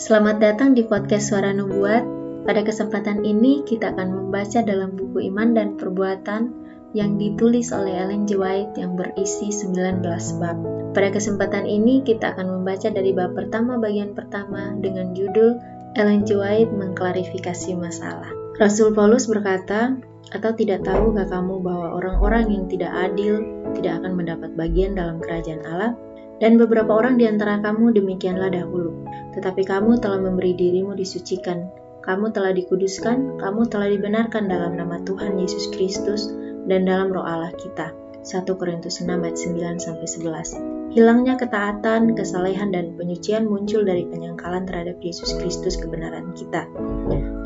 Selamat datang di podcast Suara Nubuat. Pada kesempatan ini kita akan membaca dalam buku Iman dan Perbuatan yang ditulis oleh Ellen G. White yang berisi 19 bab. Pada kesempatan ini kita akan membaca dari bab pertama bagian pertama dengan judul Ellen G. White mengklarifikasi masalah. Rasul Paulus berkata, atau tidak tahukah kamu bahwa orang-orang yang tidak adil tidak akan mendapat bagian dalam kerajaan Allah? Dan beberapa orang di antara kamu demikianlah dahulu. Tetapi kamu telah memberi dirimu disucikan, kamu telah dikuduskan, kamu telah dibenarkan dalam nama Tuhan Yesus Kristus dan dalam roh Allah kita. 1 Korintus 6 ayat 9 sampai 11. Hilangnya ketaatan, kesalehan dan penyucian muncul dari penyangkalan terhadap Yesus Kristus kebenaran kita.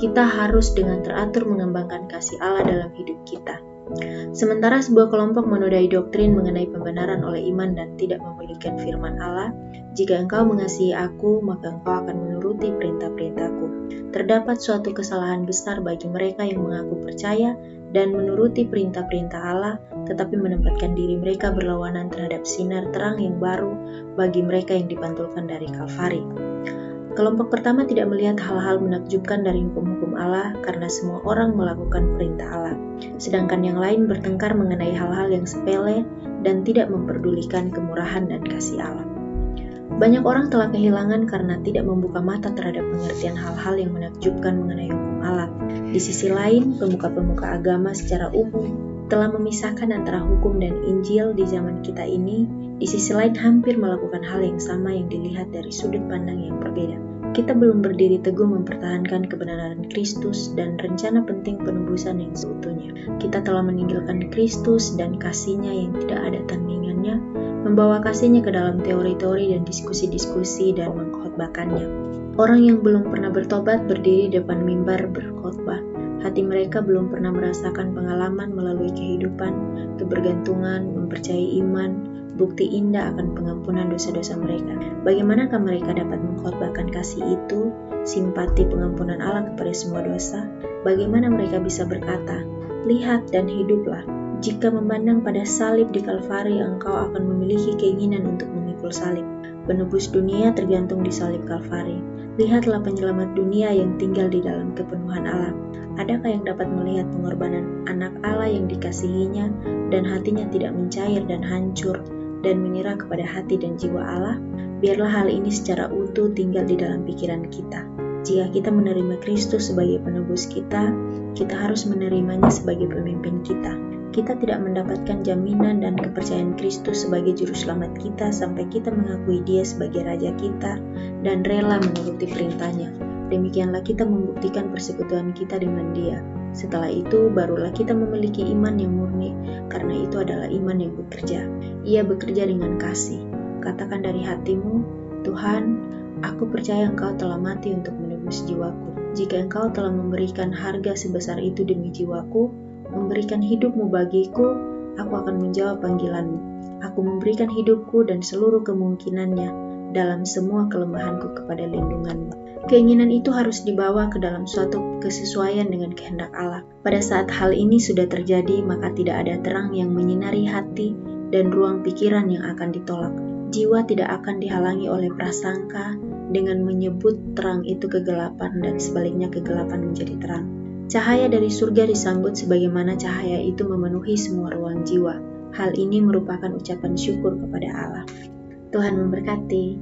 Kita harus dengan teratur mengembangkan kasih Allah dalam hidup kita. Sementara sebuah kelompok menodai doktrin mengenai pembenaran oleh iman dan tidak memiliki firman Allah, jika engkau mengasihi aku, maka engkau akan menuruti perintah-perintahku. Terdapat suatu kesalahan besar bagi mereka yang mengaku percaya dan menuruti perintah-perintah Allah, tetapi menempatkan diri mereka berlawanan terhadap sinar terang yang baru bagi mereka yang dipantulkan dari Kalvari. Kelompok pertama tidak melihat hal-hal menakjubkan dari hukum-hukum Allah karena semua orang melakukan perintah Allah, sedangkan yang lain bertengkar mengenai hal-hal yang sepele dan tidak memperdulikan kemurahan dan kasih Allah. Banyak orang telah kehilangan karena tidak membuka mata terhadap pengertian hal-hal yang menakjubkan mengenai hukum Allah. Di sisi lain, pemuka-pemuka agama secara umum telah memisahkan antara hukum dan Injil di zaman kita ini di sisi lain hampir melakukan hal yang sama yang dilihat dari sudut pandang yang berbeda. Kita belum berdiri teguh mempertahankan kebenaran Kristus dan rencana penting penebusan yang seutuhnya. Kita telah meninggalkan Kristus dan kasihnya yang tidak ada tandingannya, membawa kasihnya ke dalam teori-teori dan diskusi-diskusi dan mengkhotbahkannya. Orang yang belum pernah bertobat berdiri depan mimbar berkhotbah. Hati mereka belum pernah merasakan pengalaman melalui kehidupan, kebergantungan, mempercayai iman, bukti indah akan pengampunan dosa-dosa mereka. Bagaimanakah mereka dapat mengkhotbahkan kasih itu, simpati pengampunan Allah kepada semua dosa? Bagaimana mereka bisa berkata, "Lihat dan hiduplah"? Jika memandang pada salib di Kalvari, engkau akan memiliki keinginan untuk memikul salib. Penebus dunia tergantung di salib Kalvari. Lihatlah penyelamat dunia yang tinggal di dalam kepenuhan Allah. Adakah yang dapat melihat pengorbanan anak Allah yang dikasihinya dan hatinya tidak mencair dan hancur dan mengira kepada hati dan jiwa Allah, biarlah hal ini secara utuh tinggal di dalam pikiran kita. Jika kita menerima Kristus sebagai penebus kita, kita harus menerimanya sebagai pemimpin kita. Kita tidak mendapatkan jaminan dan kepercayaan Kristus sebagai juru selamat kita sampai kita mengakui dia sebagai raja kita dan rela menuruti perintahnya. Demikianlah kita membuktikan persekutuan kita dengan dia. Setelah itu, barulah kita memiliki iman yang murni, karena itu adalah iman yang bekerja. Ia bekerja dengan kasih. Katakan dari hatimu, Tuhan, aku percaya Engkau telah mati untuk menebus jiwaku. Jika Engkau telah memberikan harga sebesar itu demi jiwaku, memberikan hidupmu bagiku, aku akan menjawab panggilanmu. Aku memberikan hidupku dan seluruh kemungkinannya dalam semua kelemahanku kepada lindunganmu. Keinginan itu harus dibawa ke dalam suatu kesesuaian dengan kehendak Allah. Pada saat hal ini sudah terjadi, maka tidak ada terang yang menyinari hati dan ruang pikiran yang akan ditolak. Jiwa tidak akan dihalangi oleh prasangka dengan menyebut terang itu kegelapan dan sebaliknya kegelapan menjadi terang. Cahaya dari surga disambut sebagaimana cahaya itu memenuhi semua ruang jiwa. Hal ini merupakan ucapan syukur kepada Allah. Tuhan memberkati.